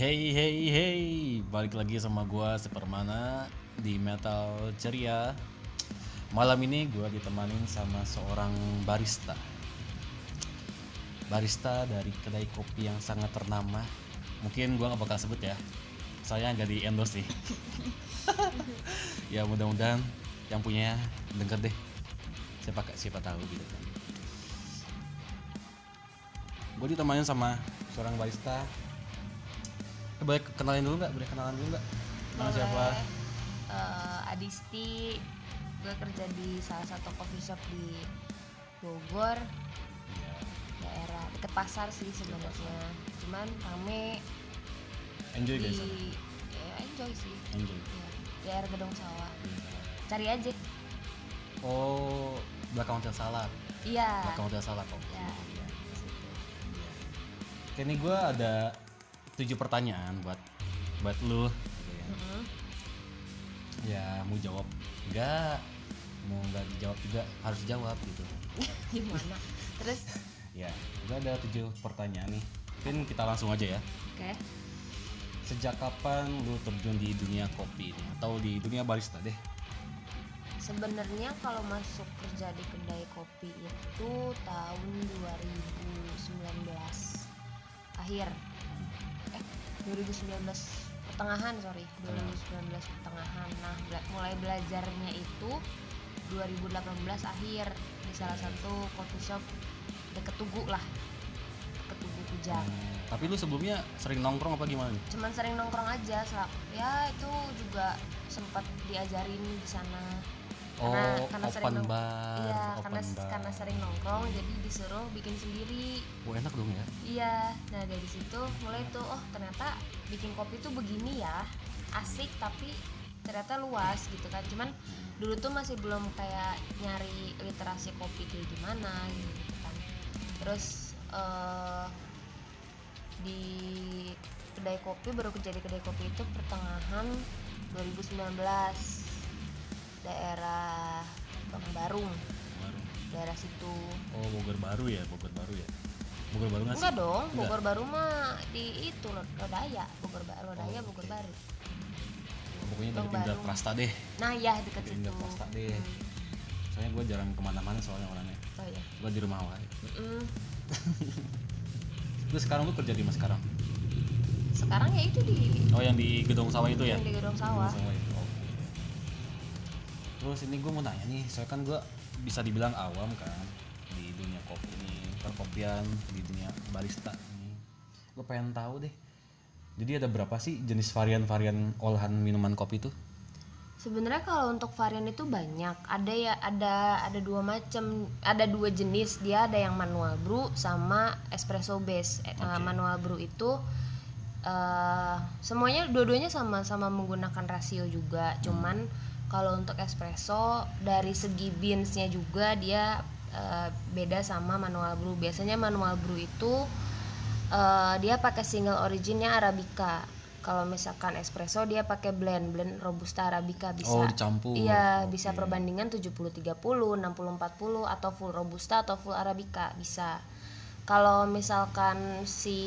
Hey hey hey, balik lagi sama gua Supermana di Metal Ceria. Malam ini gua ditemanin sama seorang barista. Barista dari kedai kopi yang sangat ternama. Mungkin gua nggak bakal sebut ya. Saya nggak di endorse sih. ya mudah-mudahan yang punya denger deh. Siapa siapa tahu gitu kan. Gue ditemanin sama seorang barista boleh kenalin dulu nggak? Boleh kenalan dulu nggak? Nama siapa? Eh, Adisti gue kerja di salah satu coffee shop di Bogor Iya. daerah deket pasar sih sebenarnya cuman rame Enjoy di guys. ya, enjoy sih Enjoy. Ya, daerah gedung sawah cari aja Oh, belakang hotel salak. iya Belakang hotel salak kok. Ya. Iya. Oke, ini gue ada tujuh pertanyaan buat buat lu. gitu ya. Mm-mm. Ya, mau jawab enggak? Mau nggak dijawab juga harus jawab gitu. gimana terus Ya, gue ada tujuh pertanyaan nih. Mungkin kita langsung aja ya. oke Sejak kapan lu terjun di dunia kopi ini atau di dunia barista deh? sebenarnya kalau masuk kerja di kedai kopi itu tahun 2019 akhir eh 2019 pertengahan sorry. 2019 pertengahan. Nah bela- mulai belajarnya itu 2018 akhir di salah satu coffee shop deket Tugu lah. Deket Tugu Kujang Hmm, tapi lu sebelumnya sering nongkrong apa gimana nih? cuman sering nongkrong aja selap ya itu juga sempat diajarin di sana Oh, karena sering open nong- bar, iya open karena bar. karena sering nongkrong jadi disuruh bikin sendiri Oh enak dong ya. iya nah dari situ mulai tuh oh ternyata bikin kopi tuh begini ya asik tapi ternyata luas gitu kan cuman dulu tuh masih belum kayak nyari literasi kopi kayak gimana gitu kan terus eh, di kedai kopi baru kerja di kedai kopi itu pertengahan 2019 daerah Bang Barung Baru. daerah situ Oh Bogor baru ya, Bogor baru ya. Bogor baru nggak enggak dong Enggak. Bogor Baru mah di itu Lod- Lodaya Bogor Baru Lodaya Oh, Bogor oke. Baru Pokoknya dari Baru. Prasta deh. nah ya Dari situ pindah Prasta deh. Hmm. Soalnya gue jarang ke mana-mana soalnya orangnya. oh iya Gue di rumah wae. Mm-mm. Terus sekarang lu kerja di mana sekarang? sekarang ya itu di Oh yang di gedung sawah itu ya? yang di gedung sawah Gedung itu. Oke. Terus ini gue mau nanya nih, soalnya kan gue bisa dibilang awam kan di dunia kopi ini, perkopian, di dunia barista ini. Gue pengen tahu deh. Jadi ada berapa sih jenis varian-varian olahan minuman kopi itu? Sebenarnya kalau untuk varian itu banyak. Ada ya ada ada dua macam, ada dua jenis. Dia ada yang manual brew sama espresso base. Eh, Oke. manual brew itu eh semuanya dua-duanya sama-sama menggunakan rasio juga. Cuman kalau untuk espresso dari segi beansnya juga dia eh, beda sama manual brew. Biasanya manual brew itu eh, dia pakai single originnya arabica. Kalau misalkan espresso dia pakai blend blend robusta arabica bisa. Oh, dicampur. Iya, Oke. bisa perbandingan 70 30, 60 40 atau full robusta atau full arabica bisa. Kalau misalkan si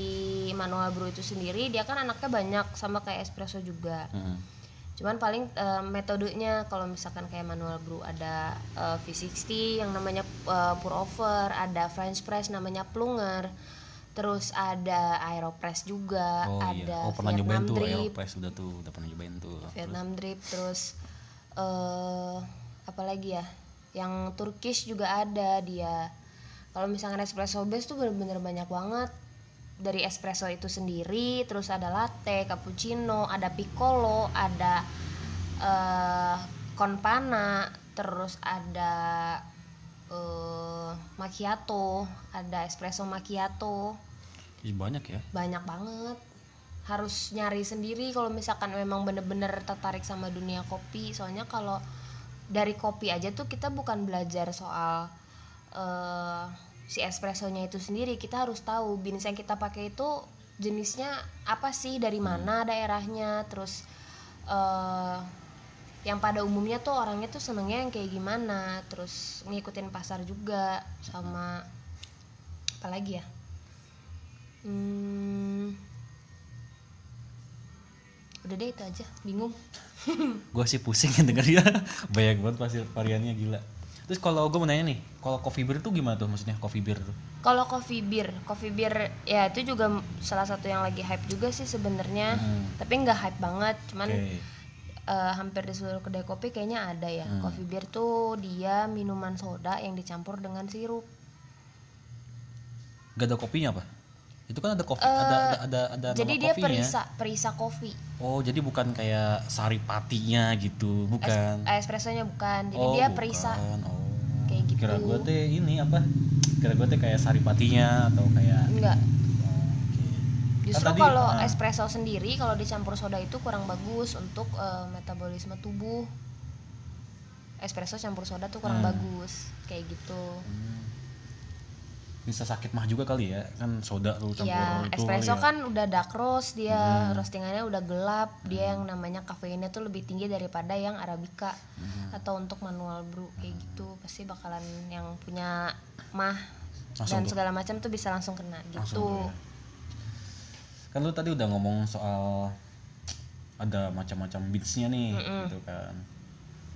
manual brew itu sendiri dia kan anaknya banyak sama kayak espresso juga. Heeh. Cuman paling eh, metodenya kalau misalkan kayak manual brew ada eh, V60 yang namanya eh, pour over, ada French press namanya plunger. Terus ada aeropress juga, Oh ada iya, oh pernah nyobain Vietnam tuh drip, Aeropress udah tuh, udah pernah nyobain tuh. Vietnam drip terus eh apa lagi ya yang Turkish juga ada dia kalau misalnya espresso base tuh bener-bener banyak banget dari espresso itu sendiri terus ada latte cappuccino ada piccolo ada eh conpana terus ada eh macchiato ada espresso macchiato. Ih, banyak ya. banyak banget. Harus nyari sendiri kalau misalkan memang bener-bener tertarik sama dunia kopi. Soalnya kalau dari kopi aja tuh kita bukan belajar soal eh, si espressonya itu sendiri. Kita harus tahu beans yang kita pakai itu jenisnya apa sih dari mana daerahnya terus eh yang pada umumnya tuh orangnya tuh senengnya yang kayak gimana terus ngikutin pasar juga sama apa lagi ya? Hmm, udah deh itu aja. Bingung. Gue sih pusing denger dia. Banyak banget pasti variannya gila terus kalau gue mau nanya nih kalau coffee beer itu gimana tuh? Maksudnya coffee beer tuh? Kalau coffee beer coffee beer ya itu juga salah satu yang lagi hype juga sih sebenarnya. Hmm. tapi nggak hype banget cuman oke. eh, hampir di seluruh kedai kopi kayaknya ada ya. Hmm. coffee beer tuh dia minuman soda yang dicampur dengan sirup. Gak ada kopinya apa itu kan ada kopi ada ada ada, ada Eh, jadi nama dia kopinya. perisa perisa kopi oh jadi bukan kayak saripatinya gitu Es- bukan eh, espressonya bukan jadi oh dia bukan. perisa oh Kayak gitu. kira gue teh ini apa kira gue teh kayak saripatinya atau kayak enggak Justru tadi, kalau ah. espresso sendiri kalau dicampur soda itu kurang bagus untuk eh, metabolisme tubuh. Espresso campur soda tuh kurang Hmm. bagus, kayak gitu. Hmm. Bisa sakit mah juga kali ya kan soda tuh campur Ya, itu espresso ya. kan udah dark roast, dia Hmm. roastingannya udah gelap, dia yang namanya kafeinnya tuh lebih tinggi daripada yang arabica Hmm. atau untuk manual brew kayak gitu. Pasti bakalan yang punya mah Langsung dan tuh. segala macam tuh bisa langsung kena Langsung gitu. tuh ya. kan lu tadi udah ngomong soal ada macam-macam beansnya nih Mm-mm. gitu kan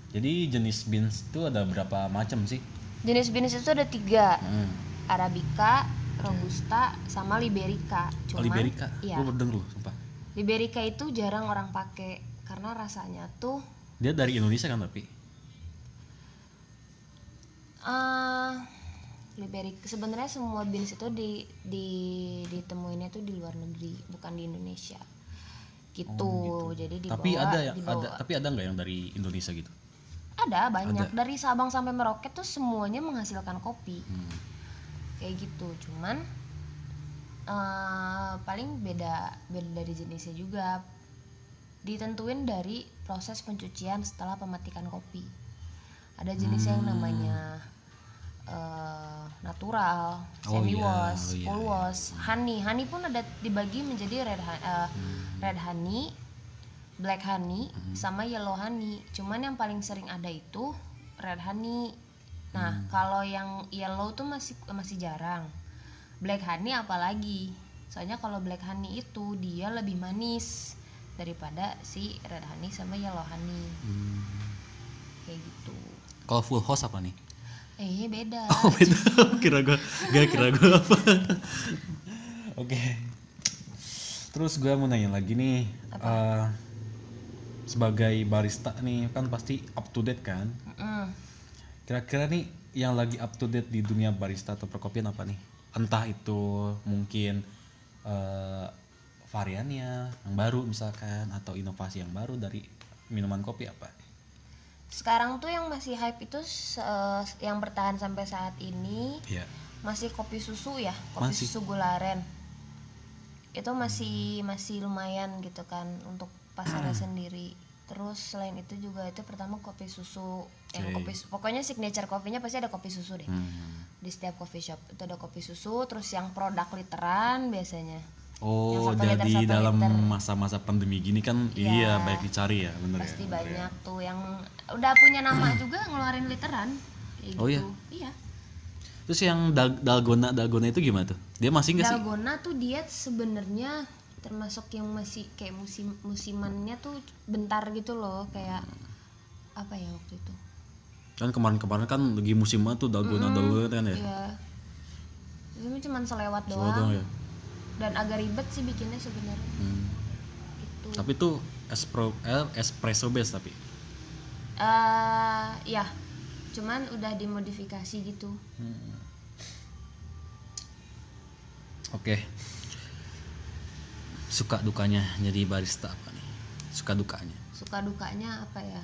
jadi jenis beans itu ada berapa macam sih Jenis-jenis itu ada tiga, hmm. Arabica, robusta, sama liberica. Oh, Cuman, Liberica Iya. gue baru dulu sumpah Liberica itu jarang orang pakai karena rasanya tuh dia dari Indonesia kan tapi eh Liberica sebenarnya semua beans itu di di ditemuinnya tuh di luar negeri, bukan di Indonesia. Gitu. Oh, Jadi dibawa tapi ada dibawa. ada tapi ada nggak yang dari Indonesia gitu Ada banyak dari Sabang sampai Merauke tuh semuanya menghasilkan kopi. hmm. Kayak gitu. Cuman eh paling beda beda dari jenisnya juga. Ditentuin dari proses pencucian setelah pemetikan kopi. Ada jenisnya yang namanya eh, natural, Oh semi iya, wash, oh iya, full wash, honey. Honey pun ada dibagi menjadi red eh, Hmm. red honey, black honey, sama yellow honey. Cuman yang paling sering ada itu red honey. Nah, Hmm. kalau yang yellow tuh masih masih jarang. Black honey apalagi. Soalnya kalau black honey itu dia lebih manis daripada si red honey sama yellow honey. Hmm. Kayak gitu. kalau full house apa nih Eh, beda. Oh beda, kira gue, gak kira gue apa. Oke. Terus gue mau nanya lagi nih, eh, sebagai barista nih kan pasti up to date kan? Mm-mm. Kira-kira nih yang lagi up to date di dunia barista atau perkopian apa nih? Entah itu mungkin eh, variannya yang baru misalkan atau inovasi yang baru dari minuman kopi apa? Sekarang tuh yang masih hype itu se- yang bertahan sampai saat ini Iya. masih kopi susu ya kopi Masih. susu gularen itu masih masih lumayan gitu kan untuk pasarnya sendiri terus selain itu juga itu pertama kopi susu yang Oke. kopi pokoknya signature kopinya pasti ada kopi susu deh Hmm. di setiap coffee shop itu ada kopi susu terus yang produk literan biasanya Oh, Yang liter, jadi satu dalam liter. masa-masa pandemi gini kan Iya. iya banyak dicari ya, bener pasti ya? bener ya. banyak tuh yang udah punya nama juga ngeluarin literan kayak Oh, gitu iya Terus yang dal- dalgona dalgona itu gimana tuh? Dia masih nggak sih? Dalgona tuh dia sebenarnya termasuk yang masih kayak musim musimannya tuh bentar gitu loh kayak apa ya waktu itu Kan kemarin-kemarin kan lagi musim banget tuh dalgona dalgona kan ya? ya ini cuma selewat Soalnya doang doang ya. dan agak ribet sih bikinnya sebenarnya Hmm. gitu Tapi tuh espro, eh, espresso base tapi. eh ya cuman udah dimodifikasi gitu Hmm. Oke. Suka dukanya jadi barista apa nih? Suka dukanya. suka dukanya apa ya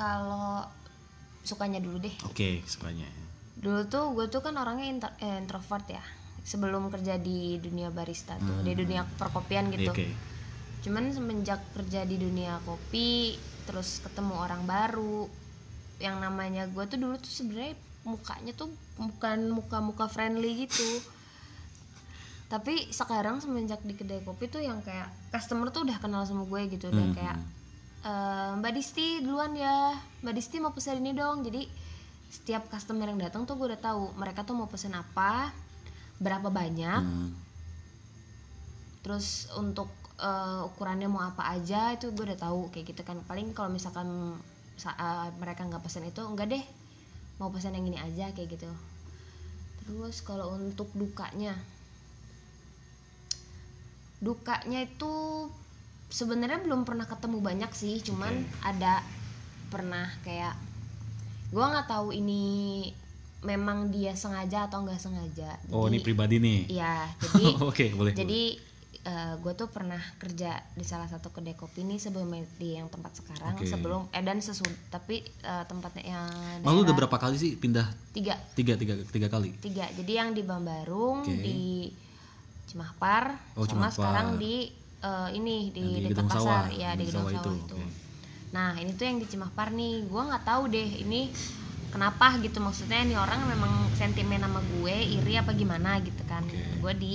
kalau sukanya dulu deh Oke, sukanya. dulu tuh gue tuh kan orangnya inter- eh, introvert ya sebelum kerja di dunia barista tuh di dunia perkopian gitu Oke. cuman semenjak kerja di dunia kopi terus ketemu orang baru yang namanya gue tuh dulu tuh sebenarnya mukanya tuh bukan muka-muka friendly gitu tapi sekarang semenjak di kedai kopi tuh yang kayak customer tuh udah kenal sama gue gitu dan Hmm. kayak "Eh, Mbak Disti duluan ya. Mbak Disti mau pesen ini dong. Jadi setiap customer yang datang tuh gue udah tahu mereka tuh mau pesen apa berapa banyak. Hmm. terus untuk eh, ukurannya mau apa aja itu gue udah tahu kayak gitu kan. Paling kalau misalkan saat mereka nggak pesen itu enggak deh mau pesan yang ini aja kayak gitu. Terus kalau untuk dukanya dukanya itu sebenarnya belum pernah ketemu banyak sih cuman ada pernah kayak gue nggak tahu ini memang dia sengaja atau nggak sengaja Oh, ini Jadi- pribadi nih. Iya, jadi Oke, boleh. jadi gue tuh pernah kerja di salah satu kedai kopi nih sebelum di yang tempat sekarang Oke. sebelum eh dan sesud tapi eh, tempatnya yang Malu udah berapa kali sih pindah? tiga Tiga, tiga, tiga kali. tiga jadi yang di Bambarung Oke. di Cimahpar Oh, sama Cimahpar. sekarang di eh, ini di, Yang di dekat pasar. Sawah, ya di di gedung sawah itu, itu, oke. nah ini tuh yang di Cimahpar nih. Gue nggak tahu deh ini kenapa gitu. Maksudnya ini orang memang sentimen sama gue iri apa gimana gitu kan. Oke. gue di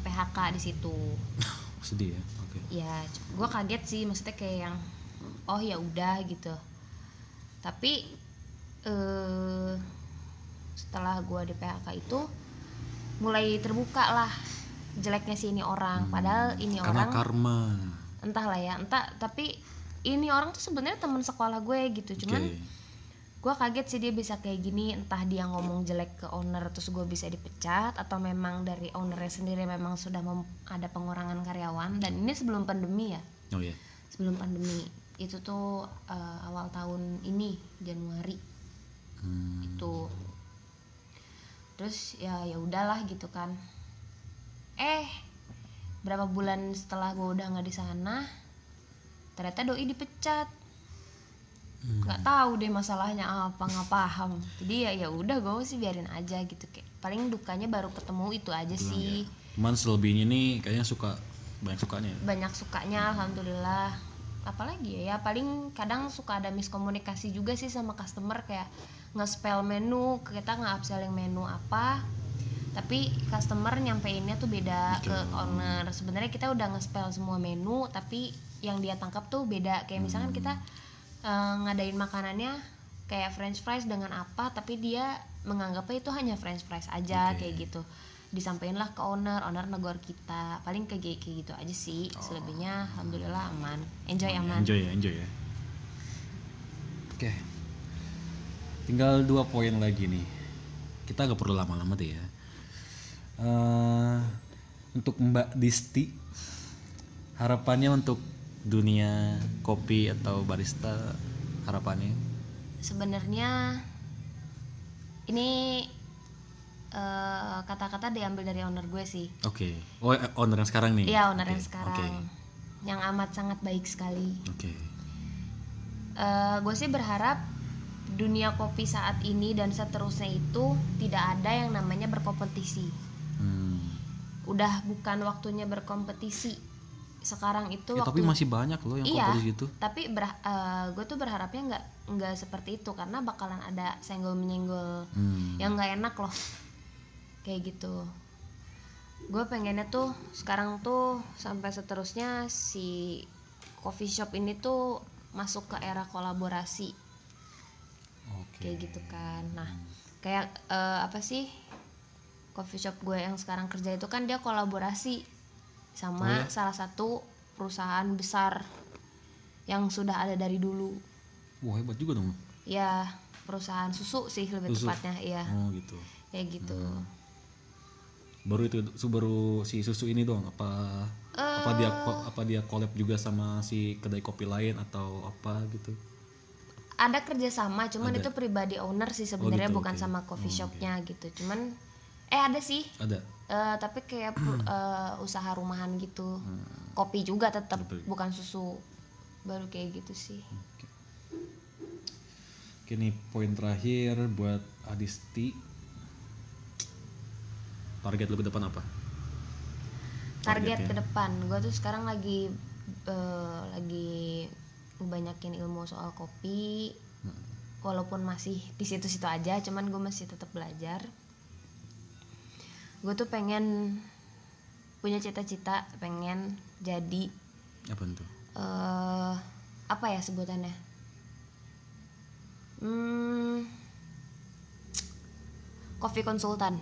PHK di situ. Sedih ya. Oke. ya gue kaget sih. Maksudnya kayak yang oh ya udah gitu. Tapi eh setelah gue di PHK itu mulai terbuka lah jeleknya si ini orang padahal ini Hmm. Karena orang karma. entahlah ya entah tapi ini orang tuh sebenarnya teman sekolah gue gitu cuman gue kaget sih dia bisa kayak gini entah dia ngomong jelek ke owner terus gue bisa dipecat atau memang dari ownernya sendiri memang sudah mem- ada pengurangan karyawan dan ini sebelum pandemi ya Oh ya. sebelum pandemi itu tuh eh, awal tahun ini Januari Hmm. itu terus ya ya udahlah gitu kan eh berapa bulan setelah gue udah nggak di sana ternyata doi dipecat Hmm. nggak tahu deh masalahnya apa nggak paham jadi ya ya udah gue sih biarin aja gitu kayak paling dukanya baru ketemu itu aja Bilang sih ya. Cuman selebihnya nih kayaknya suka banyak sukanya. ya. banyak sukanya alhamdulillah apalagi ya, ya paling kadang suka ada miskomunikasi juga sih sama customer kayak nge-spell menu kita nggak upselling menu apa tapi customer nyampeinnya tuh beda ke Betul. owner sebenarnya kita udah nge-spell semua menu tapi yang dia tangkap tuh beda kayak misalkan Hmm. kita eh, ngadain makanannya kayak french fries dengan apa tapi dia menganggapnya itu hanya french fries aja Oke. kayak gitu disampaikan lah ke owner owner negor kita paling kayak kayak gitu aja sih selebihnya alhamdulillah aman enjoy aman Enjoy ya, enjoy ya. Oke. Tinggal dua poin lagi nih. Kita gak perlu lama-lama deh ya. Eh, untuk Mbak Disti, harapannya untuk dunia kopi atau barista, harapannya? sebenarnya ini eh, kata-kata diambil dari owner gue sih Oke. Oh, eh, owner yang sekarang nih. iya owner Oke, yang sekarang Oke. yang amat sangat baik sekali Oke. Eh, gue sih berharap dunia kopi saat ini dan seterusnya itu tidak ada yang namanya berkompetisi. Udah bukan waktunya berkompetisi sekarang itu Ya, waktu tapi masih banyak loh yang Iya. kompetisi gitu. tapi gue tuh berharapnya nggak nggak seperti itu karena bakalan ada senggol menyenggol Hmm. yang nggak enak loh kayak gitu gue pengennya tuh sekarang tuh sampai seterusnya si coffee shop ini tuh masuk ke era kolaborasi Oke. kayak gitu kan nah kayak eh, apa sih coffee shop gue yang sekarang kerja itu kan dia kolaborasi sama Oh ya? salah satu perusahaan besar yang sudah ada dari dulu Wah, hebat juga dong. ya perusahaan susu sih lebih Susu. tepatnya iya Oh, gitu. kayak gitu baru itu baru si susu ini doang apa apa dia ko- apa dia collab juga sama si kedai kopi lain atau apa gitu ada kerjasama cuman Ada. itu pribadi owner sih sebenarnya gitu, bukan oke. sama coffee Oh, shopnya gitu cuman eh ada sih. Ada? Eh, tapi kayak eh, usaha rumahan gitu. Hmm. kopi juga tetap bukan susu. Baru kayak gitu sih. Oke. Nih poin terakhir buat Adisti. Target lu ke depan apa? Target ke depan. Gue tuh sekarang lagi eh, lagi ngebanyakin ilmu soal kopi. Hmm. walaupun masih di situ-situ aja cuman gue masih tetap belajar gue tuh pengen punya cita-cita pengen jadi apa tuh eh apa ya sebutannya? Hmm, coffee konsultan.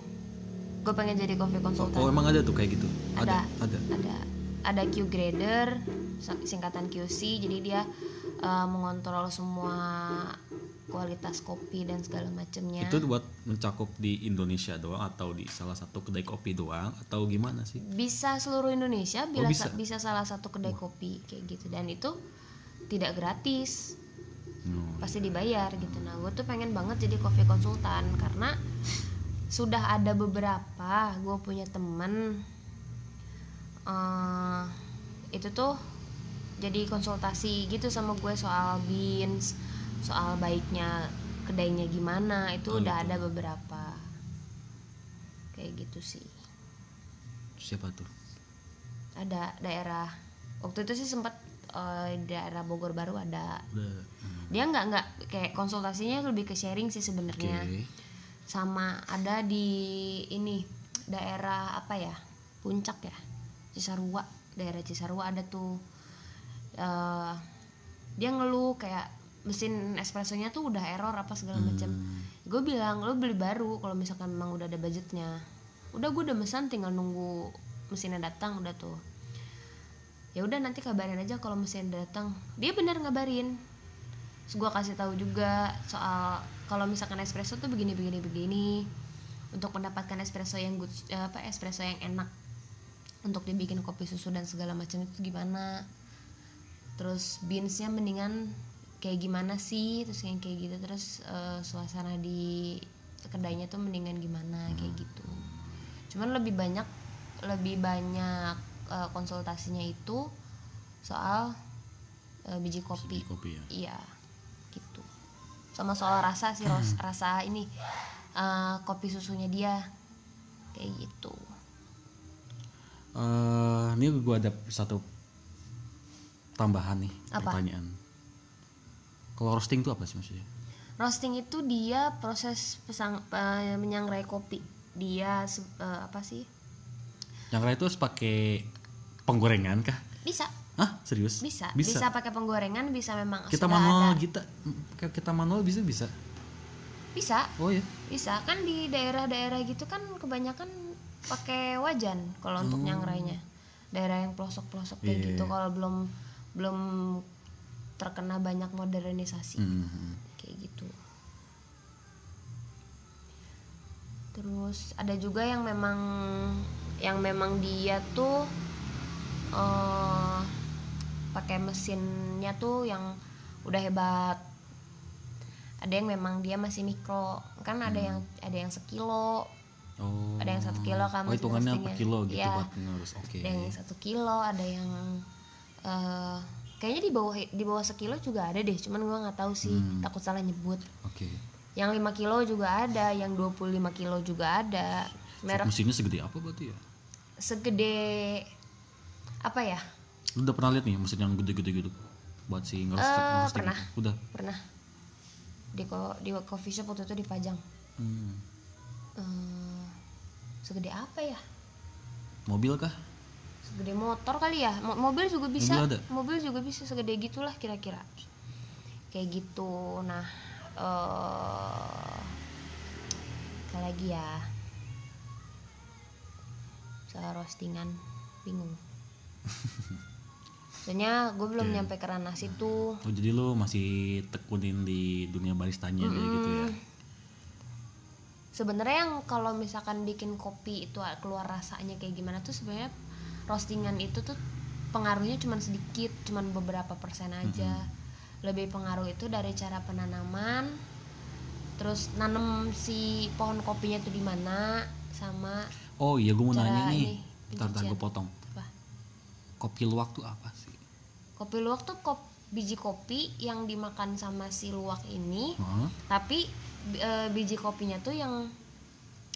Gue pengen jadi coffee konsultan. Oh emang ada tuh kayak gitu? Ada. ada? Ada. ada Q grader singkatan QC jadi dia uh, mengontrol semua kualitas kopi dan segala macamnya. Itu buat mencakup di Indonesia doang atau di salah satu kedai kopi doang atau gimana sih? Bisa seluruh Indonesia Oh, bila bisa. bisa salah satu kedai kopi kayak gitu. Dan itu tidak gratis. Hmm. pasti dibayar gitu. Nah gue tuh pengen banget jadi coffee konsultan karena sudah ada beberapa. Gue punya temen eh, itu tuh jadi konsultasi gitu sama gue soal beans soal baiknya kedainya gimana itu Oh, udah gitu. ada beberapa. Kayak gitu sih. Siapa tuh? Ada daerah waktu itu sih sempat eh, daerah Bogor baru ada. Udah hmm. dia nggak nggak kayak konsultasinya lebih ke sharing sih sebenarnya. Sama ada di ini daerah apa ya puncak ya Cisarua daerah Cisarua ada tuh. Eh dia ngeluh kayak mesin espressonya tuh udah error apa segala macam. Hmm. gue bilang lo beli baru kalau misalkan memang udah ada budgetnya. Udah gue udah mesan tinggal nunggu mesinnya datang udah tuh. Ya udah nanti kabarin aja kalau mesin datang. Dia bener ngabarin. Terus gue kasih tahu juga soal kalau misalkan espresso tuh begini begini begini. Untuk mendapatkan espresso yang good eh, apa espresso yang enak untuk dibikin kopi susu dan segala macam itu gimana? Terus beansnya mendingan kayak gimana sih? Terus yang kayak gitu terus eh, suasana di kedainya tuh mendingan gimana? Kayak gitu. Cuman lebih banyak lebih banyak eh, konsultasinya itu soal eh, biji kopi. Di kopi ya? Iya gitu. Sama soal rasa sih Ros. rasa ini eh, kopi susunya dia. Kayak gitu Eh, ini gue ada satu tambahan nih Apa? pertanyaan. Kalau roasting itu apa sih maksudnya? Roasting itu dia proses pesang, eh, menyangrai kopi. Dia eh, apa sih? Yang lain itu harus pakai penggorengan kah? Bisa. Ah serius? Bisa. Bisa, pakai penggorengan bisa memang kita manual ada. kita kita manual bisa bisa? Bisa. Oh ya bisa. Kan di daerah-daerah gitu kan kebanyakan pakai wajan kalau untuk nyangrainya. Daerah yang pelosok-pelosok kayak Hmm. Iya, gitu iya. kalau belum belum terkena banyak modernisasi. Mhm. kayak gitu. Terus ada juga yang memang yang memang dia tuh eh pakai mesinnya tuh yang udah hebat. Ada yang memang dia masih mikro. Kan ada yang ada yang sekilo oh. Ada yang satu kilo kan oh hitungannya per kilo gitu Iya. buat ngurus. Oke. Ada yang satu kilo ada yang eh kayaknya di bawah di bawah sekilo juga ada deh cuman gua nggak tahu sih. Hmm. takut salah nyebut. Oke. Yang 5 kilo juga ada yang 25 kilo juga ada. Merek mesinnya segede apa berarti ya? Segede apa ya? Lu udah pernah lihat nih mesin yang gede-gede gitu? Buat si ngeroast Eh, ngeroasting pernah. gitu? udah. Pernah. Di ko- di coffee shop waktu itu dipajang Hmm. Eh, segede apa ya? Mobil kah? Segede motor kali ya? Mo- mobil juga bisa. Mobil ada? mobil juga bisa segede gitulah kira-kira. Kayak gitu. Nah eh apa lagi ya? Soal roastingan. Bingung. Soalnya gue belum Oke. nyampe ke ranah situ. Oh jadi lu masih tekunin di dunia baristanya kayak gitu ya? Mm. Sebenarnya yang kalau misalkan bikin kopi itu keluar rasanya kayak gimana tuh sebenarnya roastingan itu tuh pengaruhnya cuman sedikit cuman beberapa persen aja. Lebih pengaruh itu dari cara penanaman terus nanem si pohon kopinya tuh di mana sama oh iya gue mau nanya nih. ini, ntar ntar gue potong. Apa? Kopi luwak tuh apa sih? Kopi luwak tuh kop, biji kopi yang dimakan sama si luwak ini Hah? tapi eh, biji kopinya tuh yang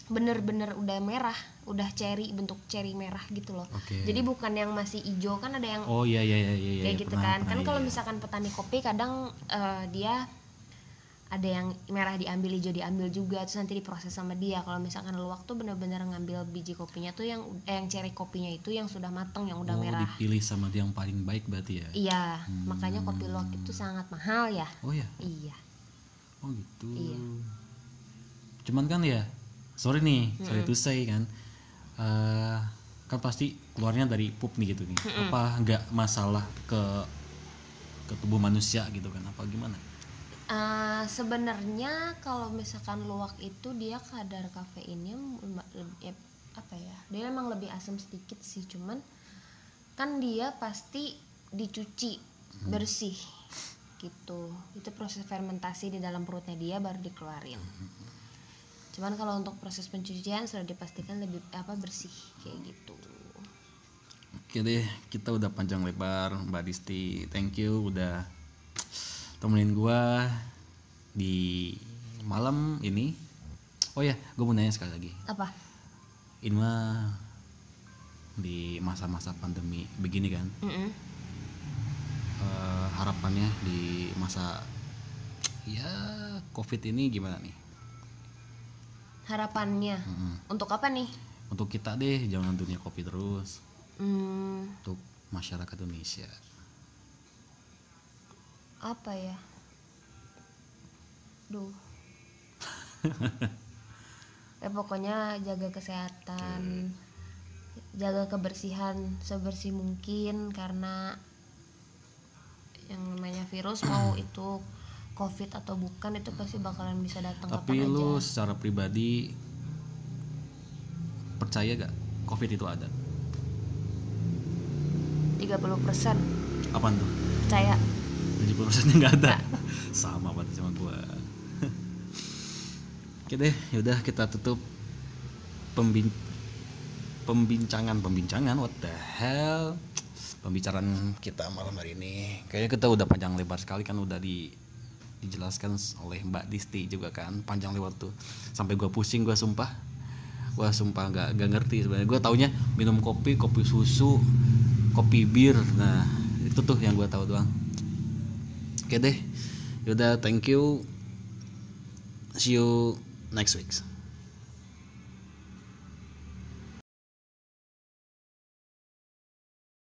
bener-bener udah merah udah cherry bentuk cherry merah gitu loh. Oke. Jadi bukan yang masih hijau kan ada yang oh iya iya iya iya iya, kayak gitu pernah, kan. pernah, kan iya, kalau iya. misalkan petani kopi kadang eh, dia ada yang merah diambil hijau diambil juga terus nanti diproses sama dia. Kalau misalkan luwak tuh bener-bener ngambil biji kopinya tuh yang eh, yang cherry kopinya itu yang sudah matang yang udah oh, merah. dipilih sama dia yang paling baik berarti ya? Iya makanya kopi luwak itu sangat mahal ya. Oh ya iya oh gitu. Iya. cuman kan ya sorry nih sorry to say kan Eh kan pasti keluarnya dari pup nih gitu nih. Apa nggak masalah ke ke tubuh manusia gitu kan? Apa gimana? Eh, sebenarnya kalau misalkan luwak itu dia kadar kafeinnya lem- ya, apa ya dia emang lebih asam sedikit sih cuman kan dia pasti dicuci bersih gitu itu proses fermentasi di dalam perutnya dia baru dikeluarin cuman kalau untuk proses pencucian sudah dipastikan lebih apa bersih kayak gitu Oke deh, kita udah panjang lebar, Mbak Disti. Thank you udah temenin gua di malam ini. Oh ya, gue mau nanya sekali lagi. apa Ini mah di masa-masa pandemi begini kan, Mm-mm. Eh, harapannya di masa ya COVID ini gimana nih? harapannya Mm-mm. untuk apa nih Untuk kita deh, jangan dunia kopi terus. Hmm, Untuk masyarakat Indonesia. apa ya duh ya pokoknya jaga kesehatan jaga kebersihan sebersih mungkin karena yang namanya virus mau itu covid atau bukan itu pasti bakalan bisa datang Tapi kapan lu aja secara pribadi percaya gak COVID itu ada? 30% Apaan tuh? percaya 70% nya nggak ada. Sama banget sama gua. Oke deh, yaudah kita tutup pembin pembincangan pembincangan what the hell pembicaraan kita malam hari ini. Kayaknya kita udah panjang lebar sekali kan udah di dijelaskan oleh Mbak Disti juga kan panjang lebar tuh. Sampai gua pusing gua sumpah. Gua sumpah nggak nggak ngerti sebenarnya. Gua taunya minum kopi kopi susu kopi bir. Nah itu tuh yang gua tahu doang. Oke deh. Yaudah thank you. See you next week